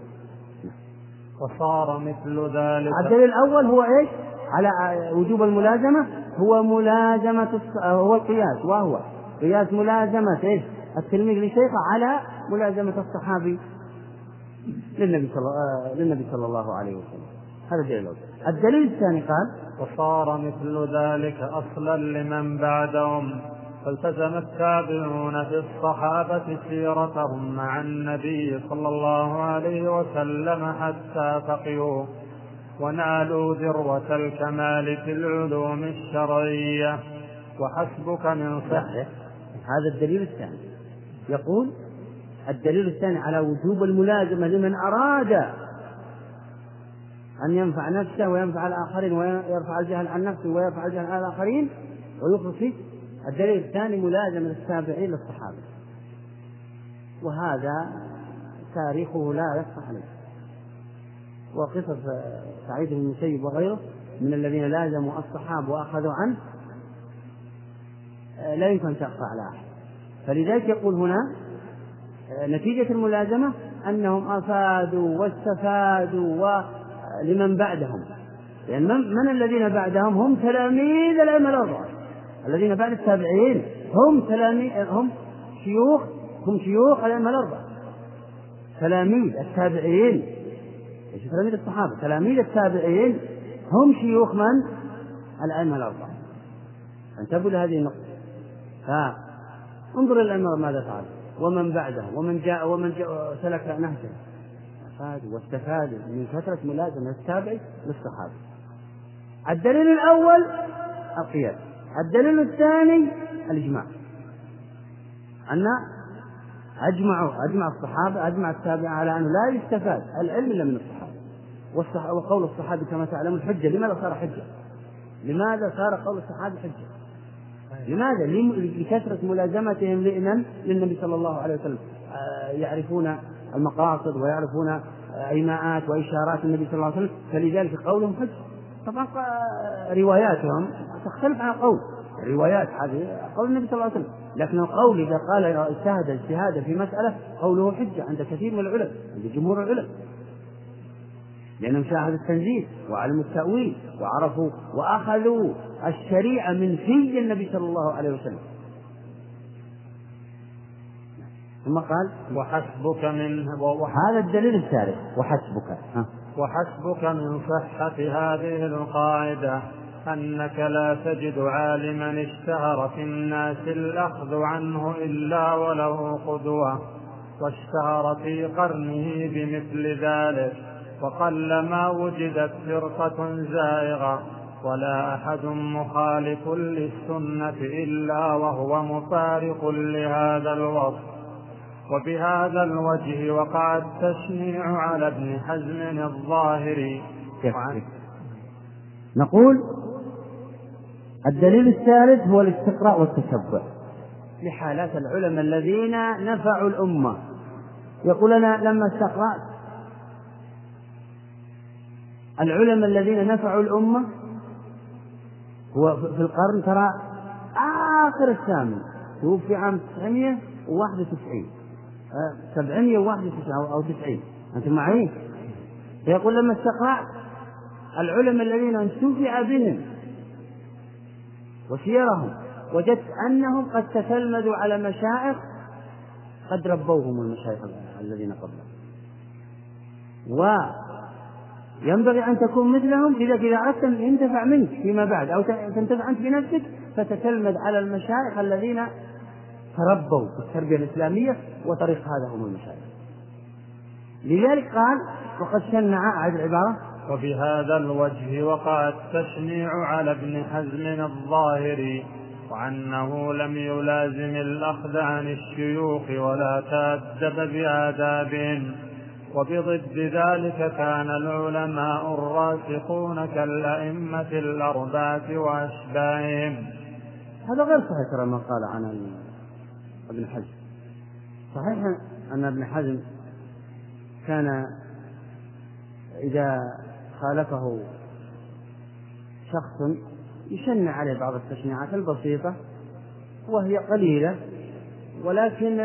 وصار مثل ذلك.
الدليل الأول هو إيش؟ على وجوب الملازمة. هو ملازمة هو القياس وهو قياس ملازمة إيش؟ التلميذ لشيخه على ملازمة الصحابي للنبي صلى للنبي صلى الله عليه وسلم. هذا الدليل الأول الدليل الثاني قال
وصار مثل ذلك أصلا لمن بعدهم. فالتزم التابعون في الصحابة سيرتهم مع النبي صلى الله عليه وسلم حتى فقهوا ونالوا ذروة الكمال في العلوم الشرعية. وحسبك من صحة
هذا الدليل الثاني. يقول الدليل الثاني على وجوب الملازمة لمن أراد أن ينفع نفسه وينفع الآخرين ويرفع الجهل عن نفسه ويرفع الجهل عن الآخرين فيه الدليل الثاني ملازمة التابعين للصحابة. وهذا تاريخه لا يخفى عليه. وقصص سعيد بن المسيب وغيره من الذين لازموا الصحابة وأخذوا عنه لا يمكن أن تخفى على أحد. فلذلك يقول هنا نتيجة الملازمة أنهم أفادوا واستفادوا لمن بعدهم. لأن من الذين بعدهم؟ هم تلاميذ الأئمة الأربعة. الذين بعد التابعين هم تلاميذ هم شيوخ هم شيوخ الأئمة الأربعة. تلاميذ التابعين. تلاميذ الصحابة؟ تلاميذ التابعين هم شيوخ من؟ الأئمة الأربعة. انتبهوا لهذه النقطة. فانظر الأئمة ماذا فعل ومن بعده ومن جاء ومن جاء سلك نهجه. أفادوا واستفادوا من فترة ملازمة التابع للصحابة. الدليل الأول القياس الدليل الثاني الإجماع. أن أجمعوا أجمع الصحابة أجمع التابعين على أنه لا يستفاد. العلم إلا من الصحابة. وقول الصحابة كما تعلمون حجة لماذا صار حجة؟ لماذا صار قول الصحابة حجة؟ لماذا؟ لكثرة ملازمتهم لمن؟ للنبي صلى الله عليه وسلم آه، يعرفون المقاصد ويعرفون إيماءات وإشارات النبي صلى الله عليه وسلم فلذلك قولهم حجة طبعا رواياتهم تختلف عن قول الروايات هذه قول النبي صلى الله عليه وسلم لكن القول إذا قال اجتهد اجتهادا في مسألة قوله حجة عند كثير من العلماء عند جمهور العلماء لأنهم شاهدوا التنزيل وعلموا التأويل وعرفوا وأخذوا الشريعة من في النبي صلى الله عليه وسلم. ثم قال
وحسبك من
هذا الدليل الثالث وحسبك. ها.
وحسبك من صحة هذه القاعدة أنك لا تجد عالما اشتهر في الناس الأخذ عنه إلا وله قدوة واشتهر في قرنه بمثل ذلك. وقلما وجدت فرقة زائغة ولا أحد مخالف للسنة إلا وهو مفارق لهذا الوصف. وبهذا الوجه وقع التشنيع على ابن حزم الظاهري.
نقول الدليل الثالث هو الاستقراء والتتبع لحالات العلماء الذين نفعوا الأمة. يقول أنا لما استقرأت العلماء الذين نفعوا الأمة هو في القرن ترى آخر الثامن توفي عام 991 791 أو 90 أنتم معي؟ فيقول لما استقرأت العلماء الذين انتفع بهم وسيرهم وجدت أنهم قد تتلمذوا على مشايخ قد ربوهم المشايخ الذين قبلهم. وينبغي أن تكون مثلهم إذا إذا أردت أن ينتفع منك فيما بعد أو تنتفع أنت بنفسك فتتلمذ على المشايخ الذين تربوا في التربية الإسلامية وطريق هذا هم المشايخ. لذلك قال وقد شنع أعد العبارة
وبهذا الوجه وقع التشنيع على ابن حزم الظاهري وأنه لم يلازم الأخذ عن الشيوخ ولا تأدب بآدابهم وبضد ذلك كان العلماء الراسخون كالأئمة الأربعة وأشباههم.
هذا غير صحيح ترى ما قال عن ابن حزم. صحيح أن ابن حزم كان إذا خالفه شخص يشن عليه بعض التشنيعات البسيطة وهي قليلة ولكن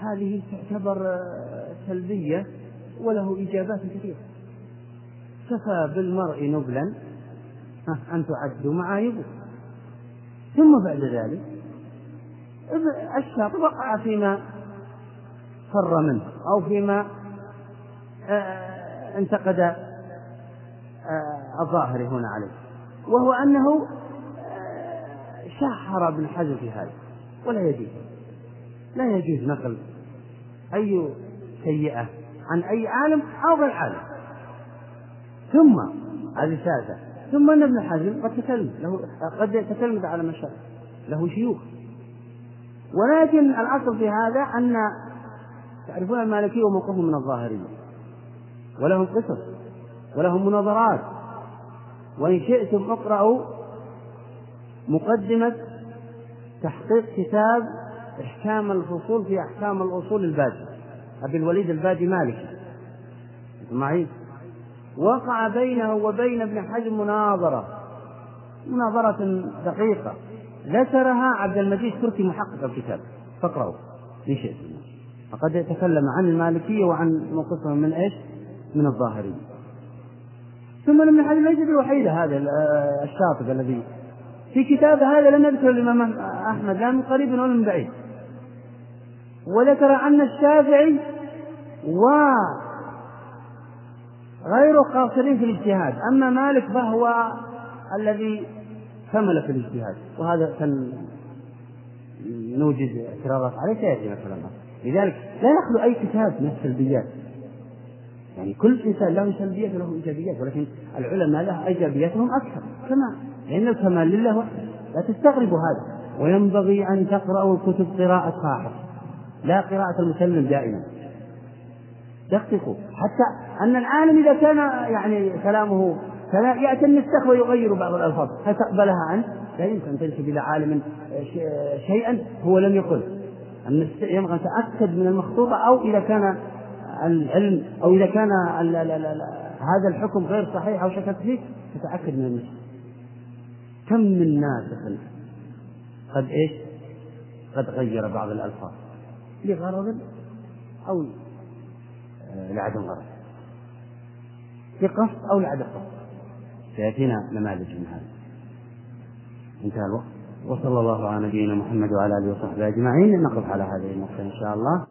هذه تعتبر سلبية وله إجابات كثيرة. كفى بالمرء نبلا. أن تعدوا معايبه. ثم بعد ذلك الشاب وقع فيما فر منه أو فيما انتقد الظاهر هنا عليه. وهو أنه حزم في هذا ولا يجوز. لا يجوز نقل أي سيئة عن أي عالم أو غير عالم. ثم هذه ثالثة ثم أن ابن حزم قد تكلم له قد يتكلم على مشايخ له شيوخ. ولكن الأصل في هذا أن تعرفون المالكية وموقفهم من الظاهرية ولهم قصص ولهم مناظرات. وإن شئتم اقرأوا مقدمة تحقيق كتاب إحكام الفصول في أحكام الأصول البادي أبي الوليد البادي مالكي معي وقع بينه وبين ابن حزم مناظرة. مناظرة دقيقة. ذكرها عبد المجيد تركي محقق الكتاب. فاقرأوا إن شئتم فقد تكلم عن المالكية وعن موقفهم من إيش؟ من الظاهرية ثم ابن حزم ليست الوحيدة هذا الشاطب الذي في كتاب هذا لم يذكر الإمام أحمد لا من قريب ولا من بعيد. وذكر أن الشافعي و غير قاصرين في الاجتهاد. أما مالك فهو الذي كمل في الاجتهاد وهذا كان نوجد اعتراضات عليه سيأتي مثلا لذلك لا يخلو أي كتاب من السلبيات. يعني كل إنسان له سلبيات وله إيجابيات ولكن العلماء له إيجابياتهم أكثر. كما لأن الكمال لله وحده. لا تستغربوا هذا. وينبغي أن تقرأوا الكتب قراءة صاحب لا قراءة المسلم دائما. دققوا حتى أن العالم إذا كان يعني كلامه يأتي النسخ ويغير بعض الألفاظ هل تقبلها عنه؟ لا يمكن أن تنسب إلى عالم شيئا هو لم يقل ينبغي أن تأكد من المخطوطة أو إذا كان العلم أو إذا كان ال ال ال هذا الحكم غير صحيح أو شكك فيه تتأكد من النسخ كم من ناسخ قد إيش؟ قد غير بعض الألفاظ لغرض أو آه، لعدم غرض لقصد أو لعدم قصد سيأتينا نماذج من هذا. انتهى الوقت. وصلى الله على نبينا محمد وعلى آله وصحبه أجمعين. نقف على هذه النقطة إن شاء الله.